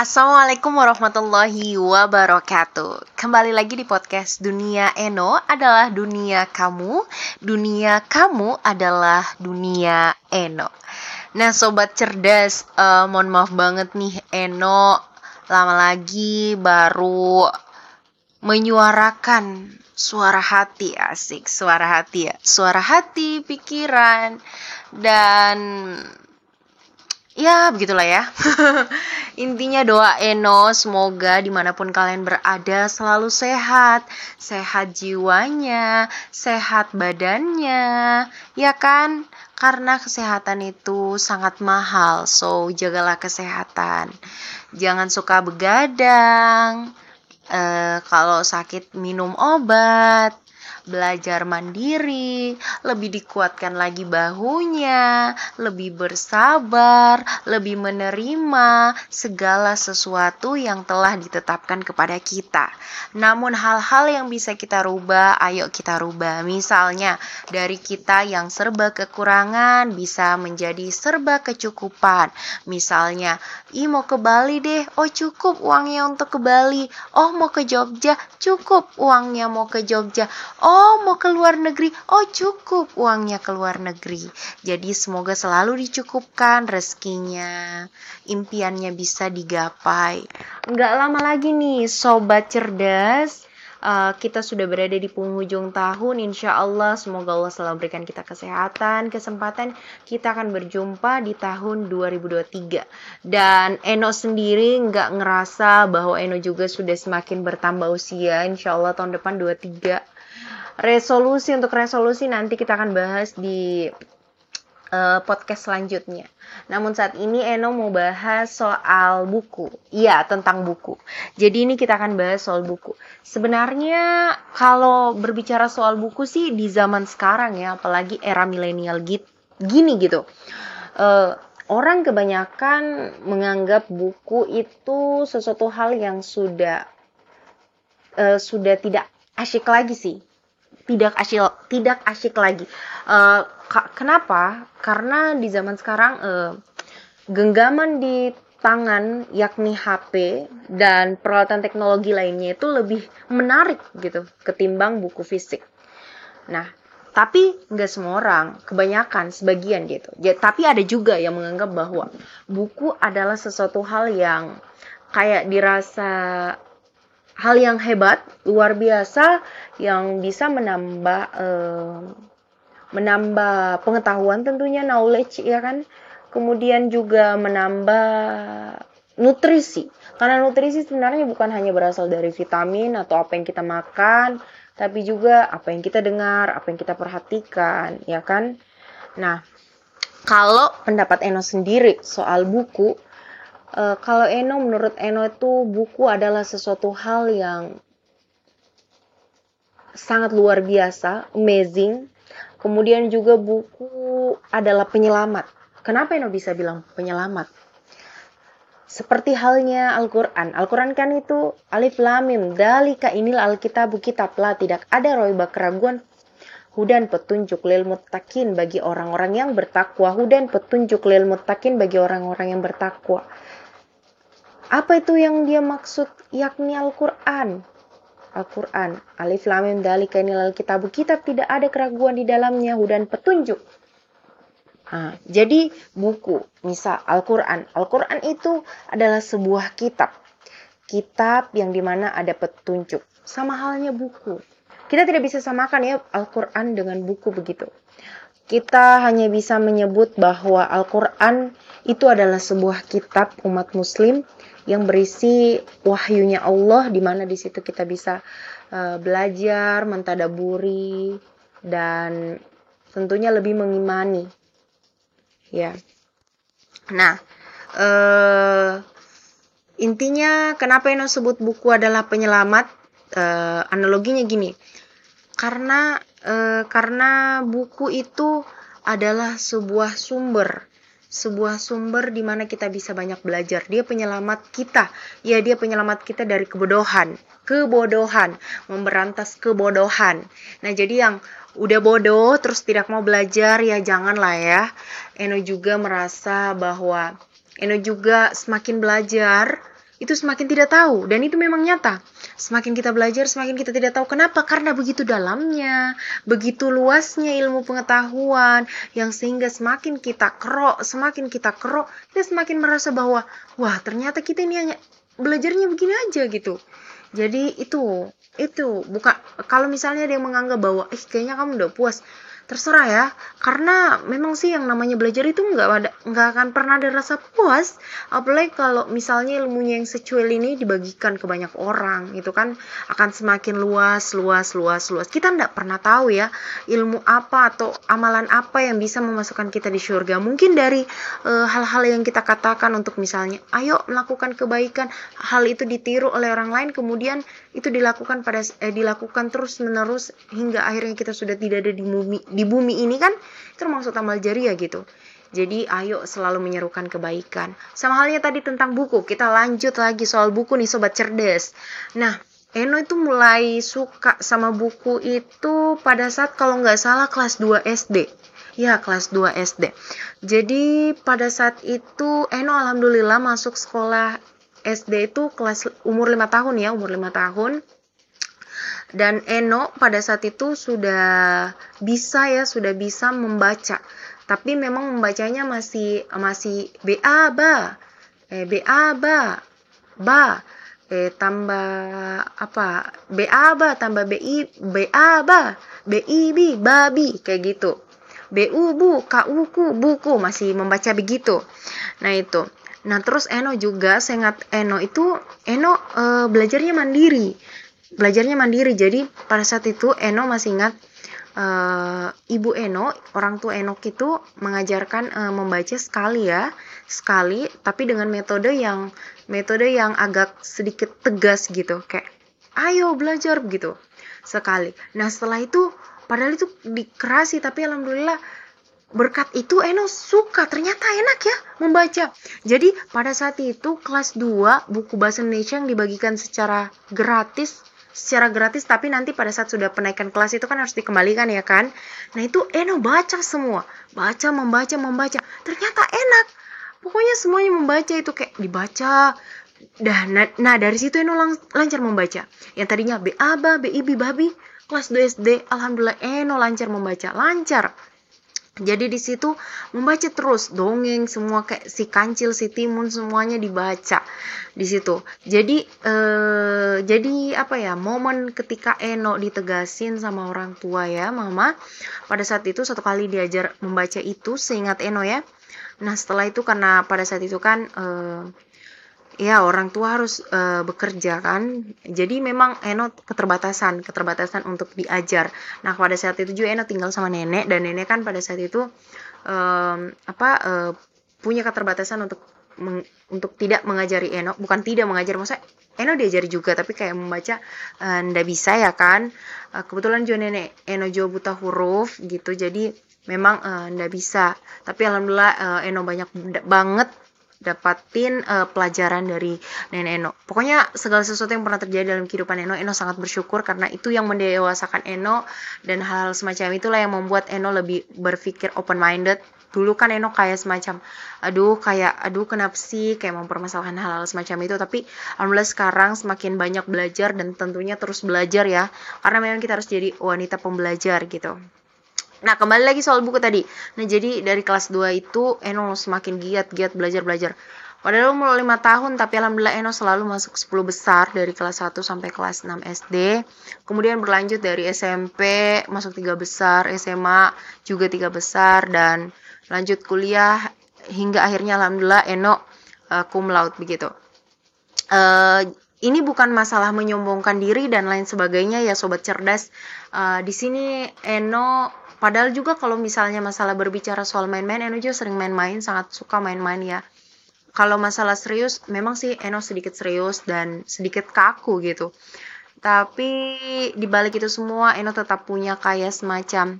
Assalamualaikum warahmatullahi wabarakatuh. Kembali lagi di podcast Dunia Eno adalah dunia kamu. Dunia kamu adalah dunia Eno. Nah sobat cerdas, uh, mohon maaf banget nih Eno Lama lagi baru menyuarakan suara hati asik. Suara hati ya. Suara hati, pikiran, dan ya begitulah ya. Intinya doa Eno semoga di mana pun kalian berada selalu sehat. Sehat jiwanya sehat badannya. Ya kan? Karena kesehatan itu sangat mahal so jagalah kesehatan. Jangan suka begadang. Uh, kalau sakit minum obat belajar mandiri, lebih dikuatkan lagi bahunya, lebih bersabar, lebih menerima segala sesuatu yang telah ditetapkan kepada kita. Namun hal-hal yang bisa kita rubah, ayo kita rubah. Misalnya dari kita yang serba kekurangan bisa menjadi serba kecukupan. Misalnya, ih mau ke Bali deh, oh cukup uangnya untuk ke Bali. Oh mau ke Jogja, cukup uangnya mau ke Jogja. Oh Oh, mau ke luar negeri. Oh, cukup uangnya ke luar negeri. Jadi semoga selalu dicukupkan rezekinya. Impiannya bisa digapai. Nggak lama lagi nih, sobat cerdas. Uh, kita sudah berada di penghujung tahun Insya Allah semoga Allah selalu berikan kita kesehatan Kesempatan kita akan berjumpa di tahun 2023 Dan Eno sendiri nggak ngerasa bahwa Eno juga sudah semakin bertambah usia Insya Allah tahun depan 23 resolusi untuk resolusi nanti kita akan bahas di uh, podcast selanjutnya. Namun saat ini Eno mau bahas soal buku. Iya, tentang buku. Jadi ini kita akan bahas soal buku. Sebenarnya kalau berbicara soal buku sih di zaman sekarang ya, apalagi era milenial gini gitu. Uh, orang kebanyakan menganggap buku itu sesuatu hal yang sudah uh, sudah tidak asyik lagi sih tidak asyik tidak asyik lagi. Uh, kenapa? Karena di zaman sekarang uh, genggaman di tangan yakni HP dan peralatan teknologi lainnya itu lebih menarik gitu ketimbang buku fisik. Nah, tapi nggak semua orang, kebanyakan, sebagian gitu. Ya, tapi ada juga yang menganggap bahwa buku adalah sesuatu hal yang kayak dirasa hal yang hebat, luar biasa yang bisa menambah uh, menambah pengetahuan tentunya knowledge ya kan. Kemudian juga menambah nutrisi. Karena nutrisi sebenarnya bukan hanya berasal dari vitamin atau apa yang kita makan, tapi juga apa yang kita dengar, apa yang kita perhatikan, ya kan? Nah, kalau pendapat Eno sendiri soal buku, Uh, kalau Eno, menurut Eno itu buku adalah sesuatu hal yang sangat luar biasa, amazing. Kemudian juga buku adalah penyelamat. Kenapa Eno bisa bilang penyelamat? Seperti halnya Al-Quran. Al-Quran kan itu alif lamim. Dalika inilah Alkitabu kitab lah. Tidak ada roiba keraguan. Hudan petunjuk lil mutakin bagi orang-orang yang bertakwa. Hudan petunjuk lil mutakin bagi orang-orang yang bertakwa. Apa itu yang dia maksud yakni Al-Quran? Al-Quran. Alif lam mim dalika inilal kitabu. Kitab tidak ada keraguan di dalamnya dan petunjuk. Nah, jadi buku, misal Al-Quran. Al-Quran itu adalah sebuah kitab. Kitab yang di mana ada petunjuk. Sama halnya buku. Kita tidak bisa samakan ya Al-Quran dengan buku begitu. Kita hanya bisa menyebut bahwa Al-Quran itu adalah sebuah kitab umat muslim yang berisi wahyunya Allah di mana di situ kita bisa uh, belajar, mentadaburi dan tentunya lebih mengimani. Ya. Nah, uh, intinya kenapa Eno sebut buku adalah penyelamat? Uh, analoginya gini. Karena uh, karena buku itu adalah sebuah sumber sebuah sumber di mana kita bisa banyak belajar. Dia penyelamat kita. Ya, dia penyelamat kita dari kebodohan. Kebodohan, memberantas kebodohan. Nah, jadi yang udah bodoh terus tidak mau belajar ya janganlah ya. Eno juga merasa bahwa Eno juga semakin belajar itu semakin tidak tahu dan itu memang nyata. Semakin kita belajar, semakin kita tidak tahu. Kenapa? Karena begitu dalamnya, begitu luasnya ilmu pengetahuan yang sehingga semakin kita kerok, semakin kita kerok, kita semakin merasa bahwa wah, ternyata kita ini hanya belajarnya begini aja gitu. Jadi itu itu bukan kalau misalnya ada yang menganggap bahwa eh kayaknya kamu udah puas terserah ya karena memang sih yang namanya belajar itu nggak ada nggak akan pernah ada rasa puas. Apalagi kalau misalnya ilmunya yang secuil ini dibagikan ke banyak orang itu kan. Akan semakin luas luas luas luas. Kita nggak pernah tahu ya ilmu apa atau amalan apa yang bisa memasukkan kita di surga. Mungkin dari eh, hal-hal uh, yang kita katakan untuk misalnya ayo melakukan kebaikan. Hal itu ditiru oleh orang lain kemudian itu dilakukan pada eh, dilakukan terus menerus hingga akhirnya kita sudah tidak ada di bumi di bumi ini kan. Termasuk amal jariah gitu jadi ayo selalu menyerukan kebaikan sama halnya tadi tentang buku kita lanjut lagi soal buku nih sobat cerdas nah Eno itu mulai suka sama buku itu pada saat kalau nggak salah kelas 2 SD ya kelas 2 SD jadi pada saat itu Eno alhamdulillah masuk sekolah SD itu kelas umur 5 tahun ya, umur 5 tahun. Dan Eno pada saat itu sudah bisa ya, sudah bisa membaca. Tapi memang membacanya masih masih BA ba. Eh BA ba. Ba. Eh tambah apa? BA ba tambah BI BA ba. BI bi babi kayak gitu. BU bu, KU ku buku masih membaca begitu. Nah itu. Nah, terus Eno juga, saya ingat Eno itu Eno e, belajarnya mandiri. Belajarnya mandiri. Jadi pada saat itu Eno masih ingat e, ibu Eno, orang tua Eno itu mengajarkan e, membaca sekali ya, sekali, tapi dengan metode yang metode yang agak sedikit tegas gitu, kayak ayo belajar gitu sekali. Nah, setelah itu padahal itu dikerasi tapi alhamdulillah berkat itu Eno suka ternyata enak ya membaca jadi pada saat itu kelas 2 buku bahasa Indonesia yang dibagikan secara gratis secara gratis tapi nanti pada saat sudah penaikan kelas itu kan harus dikembalikan ya kan? Nah itu Eno baca semua. Baca membaca membaca. Ternyata enak. Pokoknya semuanya membaca itu kayak dibaca. Dah nah, nah dari situ Eno lang lancar membaca. Yang tadinya B I B babi kelas 2 SD alhamdulillah Eno lancar membaca. Lancar jadi di situ membaca terus dongeng semua kayak si kancil, si timun semuanya dibaca di situ. Jadi eh, jadi apa ya momen ketika Eno ditegasin sama orang tua ya mama pada saat itu satu kali diajar membaca itu seingat Eno ya. Nah setelah itu karena pada saat itu kan eh, ya orang tua harus uh, bekerja kan. Jadi memang Eno keterbatasan keterbatasan untuk diajar. Nah pada saat itu juga Eno tinggal sama nenek dan nenek kan pada saat itu um, apa uh, punya keterbatasan untuk meng, untuk tidak mengajari Eno. Bukan tidak mengajar maksudnya Eno diajari juga tapi kayak membaca uh, ndak bisa ya kan. Uh, kebetulan juga nenek Eno juga buta huruf gitu. Jadi memang uh, ndak bisa. Tapi alhamdulillah uh, Eno banyak banget dapatin uh, pelajaran dari Nenek Eno. Pokoknya segala sesuatu yang pernah terjadi dalam kehidupan Eno, Eno sangat bersyukur karena itu yang mendewasakan Eno dan hal, -hal semacam itulah yang membuat Eno lebih berpikir open minded. Dulu kan Eno kayak semacam aduh kayak aduh kenapa sih kayak mempermasalahkan hal-hal semacam itu tapi alhamdulillah sekarang semakin banyak belajar dan tentunya terus belajar ya karena memang kita harus jadi wanita pembelajar gitu. Nah, kembali lagi soal buku tadi. Nah, jadi dari kelas 2 itu Eno semakin giat-giat belajar-belajar. Padahal umur 5 tahun, tapi alhamdulillah Eno selalu masuk 10 besar dari kelas 1 sampai kelas 6 SD. Kemudian berlanjut dari SMP, masuk 3 besar, SMA juga 3 besar, dan lanjut kuliah hingga akhirnya alhamdulillah Eno uh, cum laude begitu. Uh, ini bukan masalah menyombongkan diri dan lain sebagainya ya sobat cerdas. Uh, di sini Eno Padahal juga kalau misalnya masalah berbicara soal main-main, Eno juga sering main-main, sangat suka main-main ya. Kalau masalah serius, memang sih Eno sedikit serius dan sedikit kaku gitu. Tapi dibalik itu semua, Eno tetap punya kayak semacam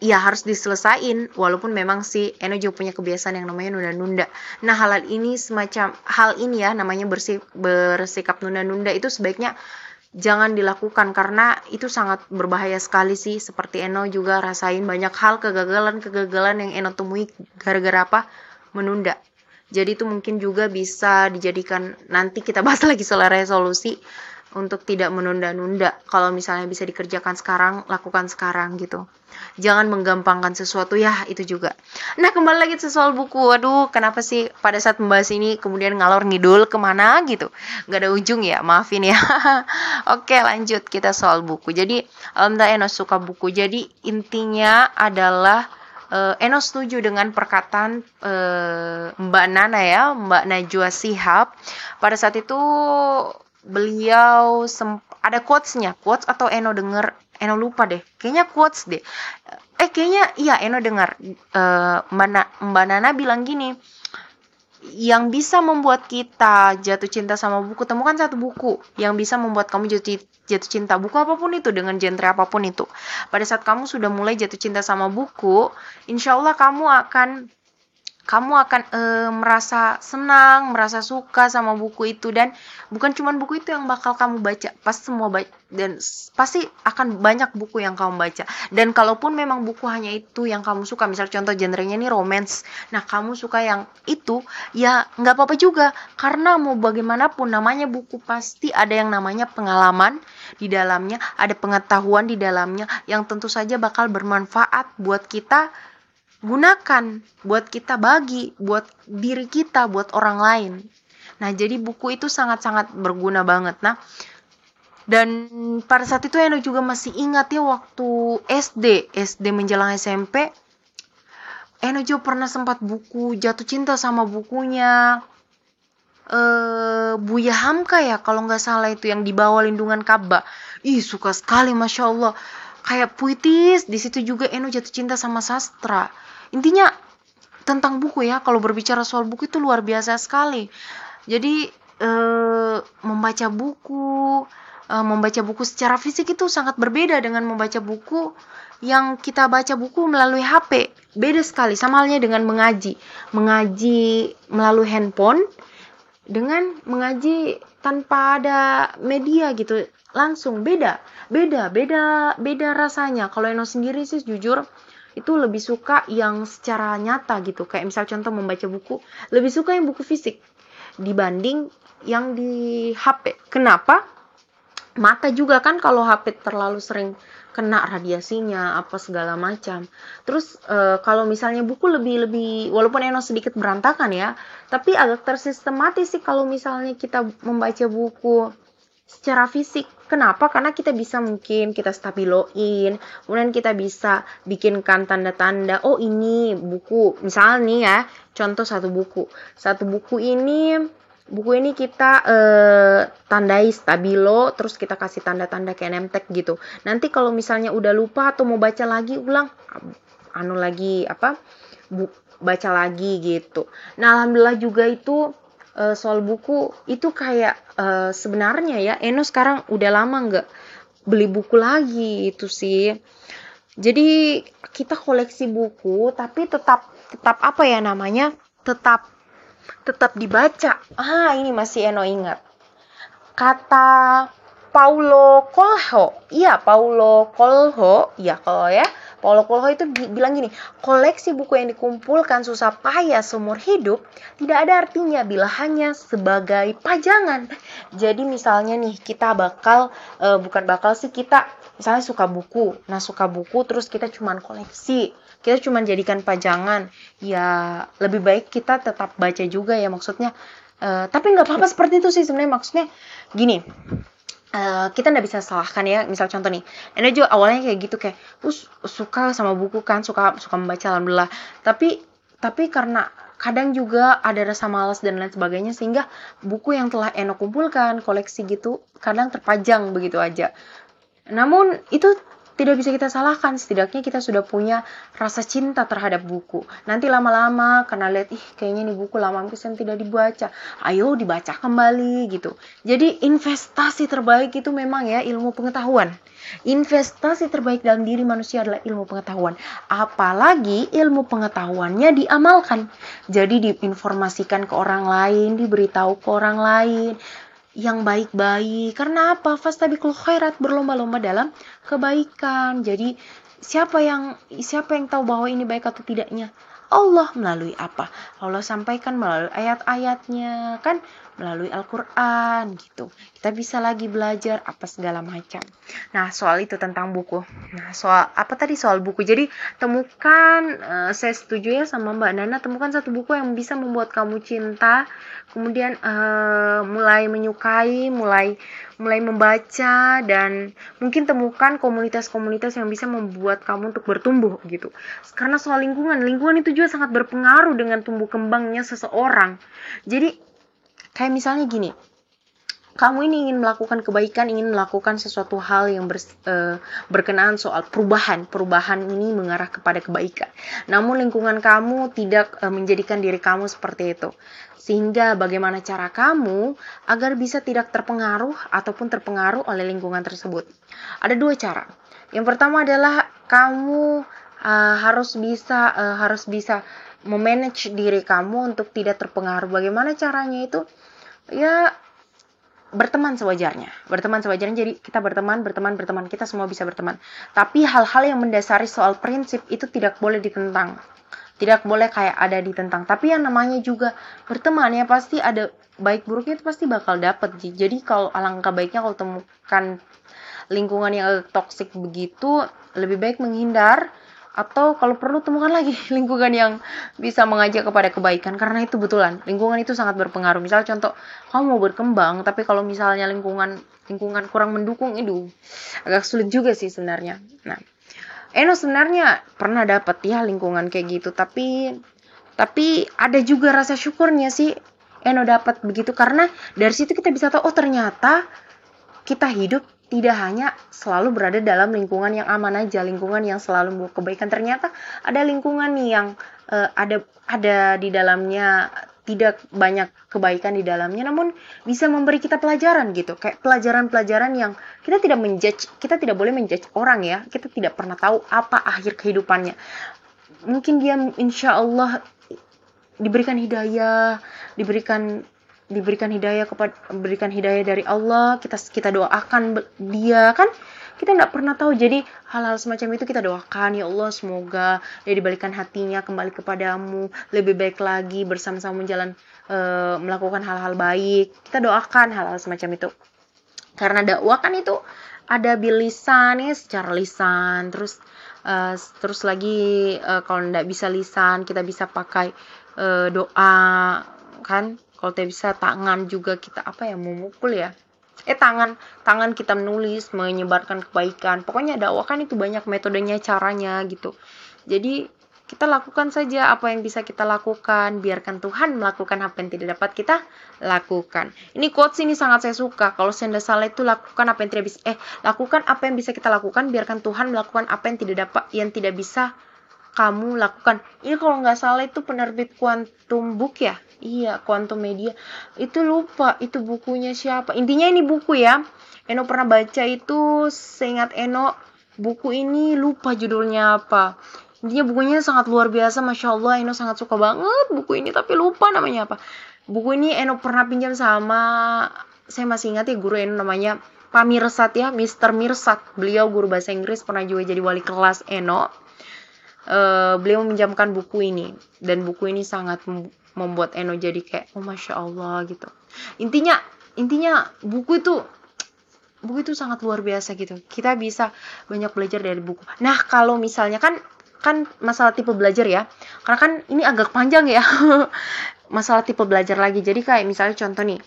ya harus diselesain walaupun memang si Eno juga punya kebiasaan yang namanya nunda-nunda. Nah hal ini semacam hal ini ya namanya bersik, bersikap nunda-nunda itu sebaiknya jangan dilakukan karena itu sangat berbahaya sekali sih. Seperti Eno juga rasain banyak hal kegagalan-kegagalan yang Eno temui gara-gara apa? Menunda. Jadi itu mungkin juga bisa dijadikan nanti kita bahas lagi soal resolusi untuk tidak menunda-nunda. Kalau misalnya bisa dikerjakan sekarang, lakukan sekarang gitu. Jangan menggampangkan sesuatu ya, itu juga. Nah, kembali lagi soal buku. Waduh, kenapa sih pada saat membahas ini kemudian ngalor ngidul ke mana gitu? Gak ada ujung ya, maafin ya. Oke, lanjut kita soal buku. Jadi, Alhamdulillah Enos suka buku. Jadi, intinya adalah uh, Eno setuju dengan perkataan uh, Mbak Nana ya, Mbak Najwa Sihab. Pada saat itu beliau ada quotes-nya, quotes atau Eno denger, Eno lupa deh, kayaknya quotes deh. Eh kayaknya iya Eno dengar uh, Mbak, Na, Mbak Nana bilang gini, yang bisa membuat kita jatuh cinta sama buku, temukan satu buku yang bisa membuat kamu jatuh jatuh cinta buku apa pun itu dengan genre apa pun itu. Pada saat kamu sudah mulai jatuh cinta sama buku, insya Allah kamu akan kamu akan e, merasa senang, merasa suka sama buku itu. Dan bukan cuma buku itu yang bakal kamu baca, pas semua baca dan pasti akan banyak buku yang kamu baca. Dan kalaupun memang buku hanya itu yang kamu suka, misal contoh genrenya ini romance, nah kamu suka yang itu, ya nggak apa-apa juga. Karena mau bagaimanapun namanya buku pasti ada yang namanya pengalaman di dalamnya, ada pengetahuan di dalamnya yang tentu saja bakal bermanfaat buat kita gunakan buat kita bagi buat diri kita buat orang lain. Nah jadi buku itu sangat-sangat berguna banget. Nah dan pada saat itu Eno juga masih ingat ya waktu SD SD menjelang SMP Eno juga pernah sempat buku jatuh cinta sama bukunya uh, Buya Hamka ya kalau nggak salah itu yang dibawa lindungan Ka'bah. Ih suka sekali masya Allah kayak puitis di situ juga Eno jatuh cinta sama sastra. Intinya tentang buku ya kalau berbicara soal buku itu luar biasa sekali. Jadi eh, membaca buku eh, membaca buku secara fisik itu sangat berbeda dengan membaca buku yang kita baca buku melalui HP beda sekali sama halnya dengan mengaji. Mengaji melalui handphone dengan mengaji tanpa ada media gitu langsung beda beda beda beda rasanya. Kalau Eno sendiri sih jujur itu lebih suka yang secara nyata gitu. Kayak misal contoh membaca buku lebih suka yang buku fisik dibanding yang di HP kenapa? Mata juga kan kalau HP terlalu sering kena radiasinya apa segala macam. Terus e, kalau misalnya buku lebih lebih walaupun Eno sedikit berantakan ya tapi agak tersistematis sih kalau misalnya kita membaca buku secara fisik. Kenapa? Karena kita bisa mungkin kita stabiloin, kemudian kita bisa bikinkan tanda-tanda, oh ini buku, misalnya nih ya, contoh satu buku. Satu buku ini buku ini kita eh, tandai stabilo terus kita kasih tanda-tanda kayak nemtek gitu nanti kalau misalnya udah lupa atau mau baca lagi ulang anu lagi apa bu, baca lagi gitu nah alhamdulillah juga itu uh, soal buku itu kayak uh, sebenarnya ya Eno sekarang udah lama nggak beli buku lagi itu sih. Jadi kita koleksi buku tapi tetap tetap apa ya namanya tetap tetap dibaca. Ah ini masih Eno ingat. Kata Paulo Coelho iya Paulo Coelho ya kalau ya Paulo Coelho itu bilang gini, koleksi buku yang dikumpulkan susah payah seumur hidup tidak ada artinya bila hanya sebagai pajangan. Jadi misalnya nih kita bakal uh, bukan bakal sih kita misalnya suka buku, nah suka buku terus kita cuman koleksi, kita cuman jadikan pajangan. Ya lebih baik kita tetap baca juga ya maksudnya. Uh, tapi nggak apa-apa seperti itu sih sebenarnya maksudnya gini Uh, kita nggak bisa salahkan ya misal contoh nih Anda juga awalnya kayak gitu kayak uh, suka sama buku kan suka suka membaca alhamdulillah. Tapi tapi karena kadang juga ada rasa malas dan lain sebagainya sehingga buku yang telah Eno kumpulkan koleksi gitu kadang terpajang begitu aja. Namun itu tidak bisa kita salahkan. Setidaknya kita sudah punya rasa cinta terhadap buku. Nanti lama-lama karena lihat ih kayaknya ini buku lama pisan tidak dibaca. Ayo dibaca kembali gitu. Jadi investasi terbaik itu memang ya ilmu pengetahuan. Investasi terbaik dalam diri manusia adalah ilmu pengetahuan. Apalagi ilmu pengetahuannya diamalkan. Jadi diinformasikan ke orang lain diberitahu ke orang lain yang baik-baik. Karena apa? Fastabiqul khairat berlomba-lomba dalam kebaikan. Jadi siapa yang siapa yang tahu bahwa ini baik atau tidaknya? Allah melalui apa? Allah sampaikan melalui ayat-ayatnya kan melalui Al-Qur'an gitu. Kita bisa lagi belajar apa segala macam. Nah, soal itu tentang buku. Nah, soal apa tadi soal buku. Jadi, temukan uh, saya setuju ya sama Mbak Nana, temukan satu buku yang bisa membuat kamu cinta, kemudian uh, mulai menyukai, mulai mulai membaca dan mungkin temukan komunitas-komunitas yang bisa membuat kamu untuk bertumbuh gitu. Karena soal lingkungan, lingkungan itu juga sangat berpengaruh dengan tumbuh kembangnya seseorang. Jadi Kayak misalnya gini, kamu ini ingin melakukan kebaikan, ingin melakukan sesuatu hal yang ber, e, berkenaan soal perubahan. Perubahan ini mengarah kepada kebaikan. Namun lingkungan kamu tidak e, menjadikan diri kamu seperti itu. Sehingga bagaimana cara kamu agar bisa tidak terpengaruh ataupun terpengaruh oleh lingkungan tersebut. Ada dua cara. Yang pertama adalah kamu uh, harus bisa uh, harus bisa memanage diri kamu untuk tidak terpengaruh. Bagaimana caranya itu? Ya berteman sewajarnya. Berteman sewajarnya jadi kita berteman berteman berteman. Kita semua bisa berteman. Tapi hal-hal yang mendasari soal prinsip itu tidak boleh ditentang. Tidak boleh kayak ada ditentang. Tapi yang namanya juga berteman ya pasti ada baik buruknya itu pasti bakal dapet jadi kalau alangkah baiknya kalau temukan lingkungan yang toksik begitu lebih baik menghindar atau kalau perlu temukan lagi lingkungan yang bisa mengajak kepada kebaikan. Karena itu betulan lingkungan itu sangat berpengaruh. Misal contoh kamu mau berkembang tapi kalau misalnya lingkungan lingkungan kurang mendukung itu agak sulit juga sih sebenarnya. Nah Eno sebenarnya pernah dapat ya lingkungan kayak gitu. Tapi tapi ada juga rasa syukurnya sih Eno dapat begitu. Karena dari situ kita bisa tahu oh ternyata kita hidup tidak hanya selalu berada dalam lingkungan yang aman aja, lingkungan yang selalu membawa kebaikan. Ternyata ada lingkungan yang uh, ada ada di dalamnya tidak banyak kebaikan di dalamnya, namun bisa memberi kita pelajaran gitu, kayak pelajaran-pelajaran yang kita tidak menjudge, kita tidak boleh menjudge orang ya, kita tidak pernah tahu apa akhir kehidupannya. Mungkin dia insya Allah diberikan hidayah, diberikan diberikan hidayah kepada berikan hidayah dari Allah kita kita doakan dia kan? Kita nggak pernah tahu. Jadi hal-hal semacam itu kita doakan ya Allah semoga dia dibalikan hatinya kembali kepadamu lebih baik lagi bersama-sama menjalan e, melakukan hal-hal baik. Kita doakan hal-hal semacam itu. Karena dakwah kan itu ada bilisan ya secara lisan. Terus uh, terus lagi uh, kalau nggak bisa lisan kita bisa pakai uh, doa kan kalau tidak bisa tangan juga kita apa ya memukul ya. Eh tangan tangan kita menulis menyebarkan kebaikan. Pokoknya dakwah kan itu banyak metodenya caranya gitu. Jadi kita lakukan saja apa yang bisa kita lakukan. Biarkan Tuhan melakukan apa yang tidak dapat kita lakukan. Ini quotes ini sangat saya suka. Kalau saya tidak salah itu lakukan apa yang tidak bisa eh lakukan apa yang bisa kita lakukan. Biarkan Tuhan melakukan apa yang tidak dapat yang tidak bisa kamu lakukan. Ini kalau nggak salah itu penerbit Quantum Book ya? Iya Quantum Media. Itu lupa itu bukunya siapa. Intinya ini buku ya. Eno pernah baca itu seingat Eno buku ini lupa judulnya apa. Intinya bukunya sangat luar biasa masya Allah. Eno sangat suka banget buku ini tapi lupa namanya apa. Buku ini Eno pernah pinjam sama saya masih ingat ya guru Eno namanya Pak Mirsat ya Mr. Mirsat beliau guru bahasa Inggris pernah juga jadi wali kelas Eno uh, beliau meminjamkan buku ini. Dan buku ini sangat membuat Eno jadi kayak oh masya Allah gitu. Intinya intinya buku itu buku itu sangat luar biasa gitu. Kita bisa banyak belajar dari buku. Nah kalau misalnya kan kan masalah tipe belajar ya. Karena kan ini agak panjang ya. Masalah tipe belajar lagi. Jadi kayak misalnya contoh nih.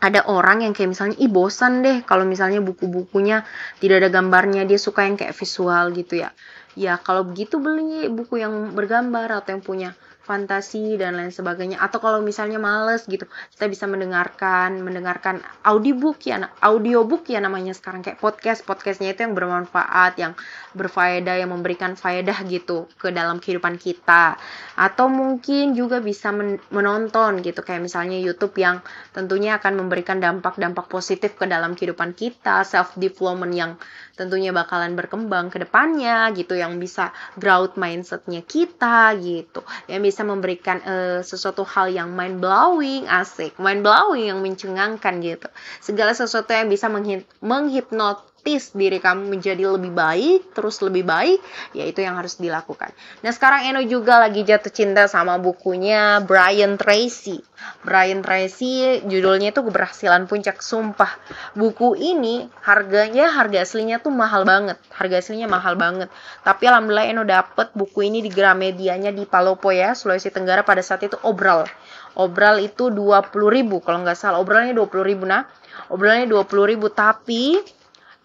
Ada orang yang kayak misalnya ih bosan deh kalau misalnya buku-bukunya tidak ada gambarnya. Dia suka yang kayak visual gitu ya ya kalau begitu beli buku yang bergambar atau yang punya fantasi dan lain sebagainya. Atau kalau misalnya males gitu kita bisa mendengarkan mendengarkan audiobook ya audiobook ya namanya sekarang. Kayak podcast podcastnya itu yang bermanfaat yang berfaedah yang memberikan faedah gitu ke dalam kehidupan kita. Atau mungkin juga bisa men menonton gitu. Kayak misalnya YouTube yang tentunya akan memberikan dampak-dampak positif ke dalam kehidupan kita self development yang tentunya bakalan berkembang ke depannya gitu yang bisa growth mindsetnya kita gitu yang bisa memberikan uh, sesuatu hal yang mind blowing asik mind blowing yang mencengangkan gitu. Segala sesuatu yang bisa menghip menghipnot otomatis diri kamu menjadi lebih baik, terus lebih baik, ya itu yang harus dilakukan. Nah sekarang Eno juga lagi jatuh cinta sama bukunya Brian Tracy. Brian Tracy judulnya itu keberhasilan puncak sumpah. Buku ini harganya harga aslinya tuh mahal banget. Harga aslinya mahal banget. Tapi alhamdulillah Eno dapet buku ini di Gramedianya di Palopo ya, Sulawesi Tenggara pada saat itu obral. Obral itu 20 ribu kalau nggak salah. Obralnya 20 ribu nah obrolannya 20 ribu tapi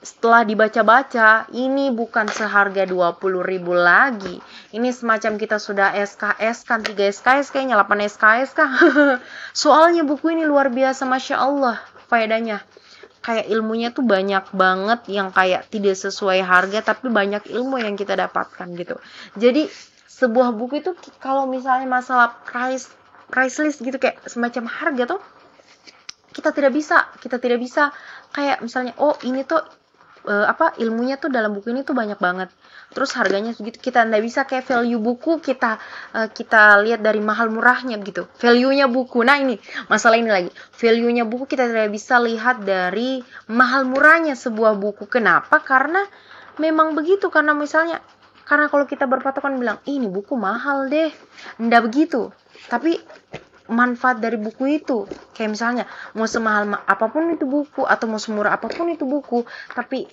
setelah dibaca-baca ini bukan seharga 20 ribu lagi. Ini semacam kita sudah SKS kan 3 SKS kayaknya 8 SKS kan soalnya buku ini luar biasa Masya Allah faedahnya. Kayak ilmunya tuh banyak banget yang kayak tidak sesuai harga tapi banyak ilmu yang kita dapatkan gitu. Jadi sebuah buku itu kalau misalnya masalah price price list gitu kayak semacam harga tuh kita tidak bisa kita tidak bisa. Kayak misalnya oh ini tuh uh, apa ilmunya tuh dalam buku ini tuh banyak banget. Terus harganya segitu kita tidak bisa kayak value buku kita uh, kita lihat dari mahal murahnya gitu. Value-nya buku. Nah ini masalah ini lagi. Value-nya buku kita tidak bisa lihat dari mahal murahnya sebuah buku. Kenapa? Karena memang begitu. Karena misalnya karena kalau kita berpatokan bilang ini buku mahal deh. Ndak begitu. Tapi manfaat dari buku itu. Kayak misalnya mau semahal apa pun itu buku atau mau semurah apa pun itu buku tapi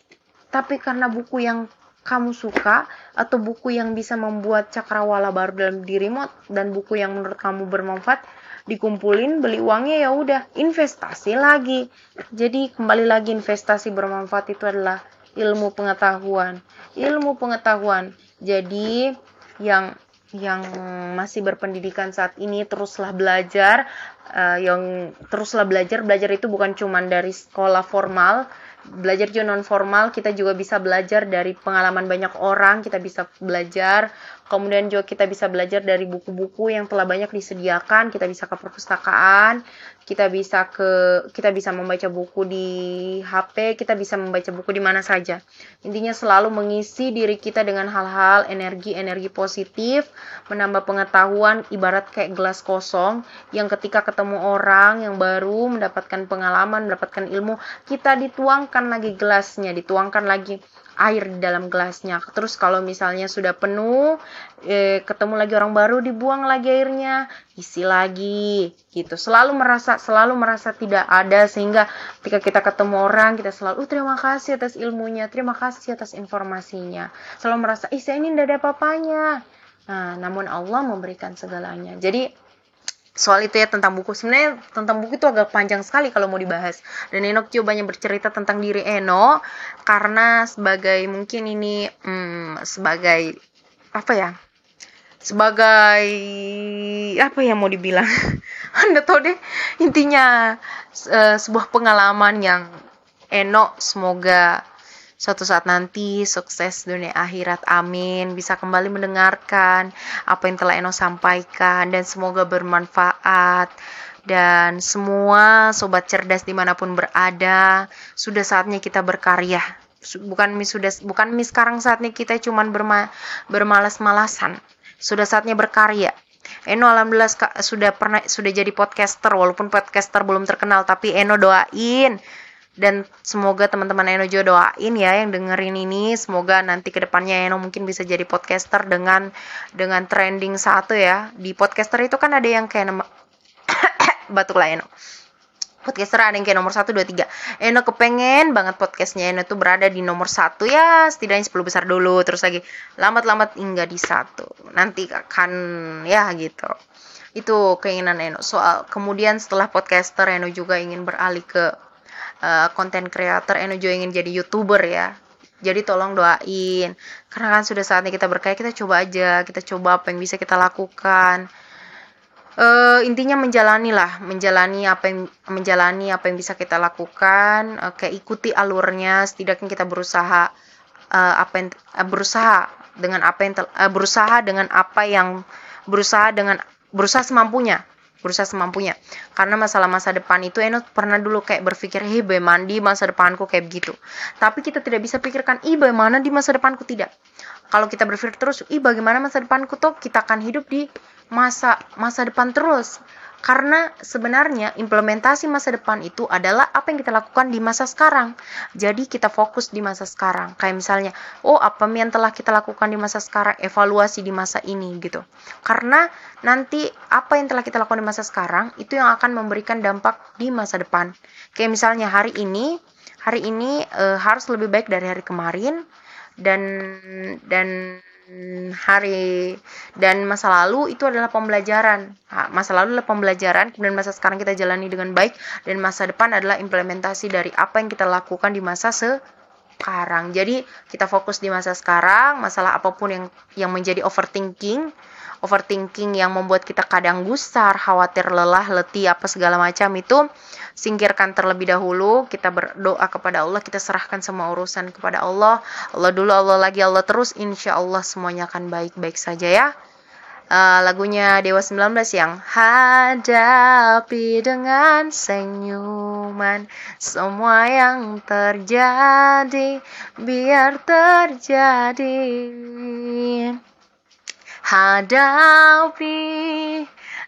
tapi karena buku yang kamu suka atau buku yang bisa membuat cakrawala baru dalam dirimu dan buku yang menurut kamu bermanfaat dikumpulin beli uangnya ya udah investasi lagi. Jadi kembali lagi investasi bermanfaat itu adalah ilmu pengetahuan. Ilmu pengetahuan. Jadi yang yang masih berpendidikan saat ini teruslah belajar uh, yang teruslah belajar. Belajar itu bukan cuma dari sekolah formal belajar juga non formal kita juga bisa belajar dari pengalaman banyak orang kita bisa belajar kemudian juga kita bisa belajar dari buku-buku yang telah banyak disediakan. Kita bisa ke perpustakaan kita bisa ke kita bisa membaca buku di HP kita bisa membaca buku di mana saja. Intinya selalu mengisi diri kita dengan hal-hal energi-energi positif menambah pengetahuan ibarat kayak gelas kosong yang ketika ketemu orang yang baru mendapatkan pengalaman mendapatkan ilmu kita dituangkan lagi gelasnya dituangkan lagi air di dalam gelasnya. Terus kalau misalnya sudah penuh, eh, ketemu lagi orang baru, dibuang lagi airnya, isi lagi, gitu. Selalu merasa, selalu merasa tidak ada sehingga ketika kita ketemu orang, kita selalu, oh, terima kasih atas ilmunya, terima kasih atas informasinya. Selalu merasa, ih saya ini tidak ada apa-apanya. Nah, namun Allah memberikan segalanya. Jadi soal itu ya tentang buku. Sebenarnya tentang buku itu agak panjang sekali kalau mau dibahas. Dan Eno coba banyak bercerita tentang diri Eno karena sebagai mungkin ini hmm, sebagai apa ya sebagai apa yang mau dibilang? Anda tahu deh intinya uh, sebuah pengalaman yang Eno semoga suatu saat nanti sukses dunia akhirat amin. Bisa kembali mendengarkan apa yang telah Eno sampaikan dan semoga bermanfaat. Dan semua sobat cerdas di mana pun berada sudah saatnya kita berkarya. Bukan mis sudah bukan mis sekarang saatnya kita cuman berma, bermalas-malasan. Sudah saatnya berkarya. Eno alhamdulillah sudah pernah sudah jadi podcaster walaupun podcaster belum terkenal tapi Eno doain dan semoga teman-teman Eno juga doain ya yang dengerin ini. Semoga nanti ke depannya Eno mungkin bisa jadi podcaster dengan dengan trending satu ya. Di podcaster itu kan ada yang kayak nama batuk lah Eno. Podcaster ada yang kayak nomor 1, 2, 3 Eno kepengen banget podcastnya. Eno tuh berada di nomor 1 ya setidaknya 10 besar dulu. Terus lagi lambat-lambat hingga di satu. Nanti akan ya gitu. Itu keinginan Eno. Soal kemudian setelah podcaster Eno juga ingin beralih ke konten uh, creator juga ingin jadi youtuber ya. Jadi tolong doain. Karena kan sudah saatnya kita berkaya kita coba aja. Kita coba apa yang bisa kita lakukan. Uh, intinya menjalani lah. Menjalani apa yang menjalani apa yang bisa kita lakukan. Uh, kayak ikuti alurnya. Setidaknya kita berusaha uh, apa yang uh, berusaha dengan apa yang uh, berusaha dengan apa yang berusaha dengan berusaha semampunya berusaha semampunya. Karena masalah masa depan itu Eno pernah dulu kayak berpikir hei bagaimana di masa depanku? Kayak begitu. Tapi kita tidak bisa pikirkan ih bagaimana di masa depanku? Tidak. Kalau kita berpikir terus ih bagaimana masa depanku? Tuh kita akan hidup di masa masa depan terus Karena sebenarnya implementasi masa depan itu adalah apa yang kita lakukan di masa sekarang. Jadi kita fokus di masa sekarang. Kayak misalnya, oh apa yang telah kita lakukan di masa sekarang, evaluasi di masa ini gitu. Karena nanti apa yang telah kita lakukan di masa sekarang itu yang akan memberikan dampak di masa depan. Kayak misalnya hari ini, hari ini e, harus lebih baik dari hari kemarin dan dan hari dan masa lalu itu adalah pembelajaran. Masa lalu adalah pembelajaran, kemudian masa sekarang kita jalani dengan baik dan masa depan adalah implementasi dari apa yang kita lakukan di masa sekarang. Jadi kita fokus di masa sekarang, masalah apa pun yang yang menjadi overthinking overthinking yang membuat kita kadang gusar, khawatir, lelah, letih, apa segala macam itu singkirkan terlebih dahulu. Kita berdoa kepada Allah, kita serahkan semua urusan kepada Allah. Allah dulu, Allah lagi, Allah terus. Insya Allah semuanya akan baik-baik saja ya. Uh, lagunya Dewa 19 yang hadapi dengan senyuman semua yang terjadi biar terjadi hadapi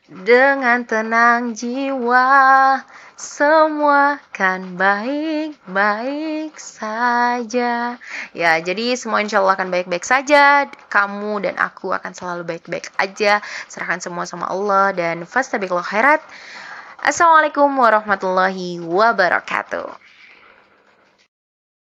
dengan tenang jiwa semua kan baik-baik saja. Ya, jadi semua insya Allah akan baik-baik saja. Kamu dan aku akan selalu baik-baik aja. Serahkan semua sama Allah dan fastabiqul khairat. Assalamualaikum warahmatullahi wabarakatuh.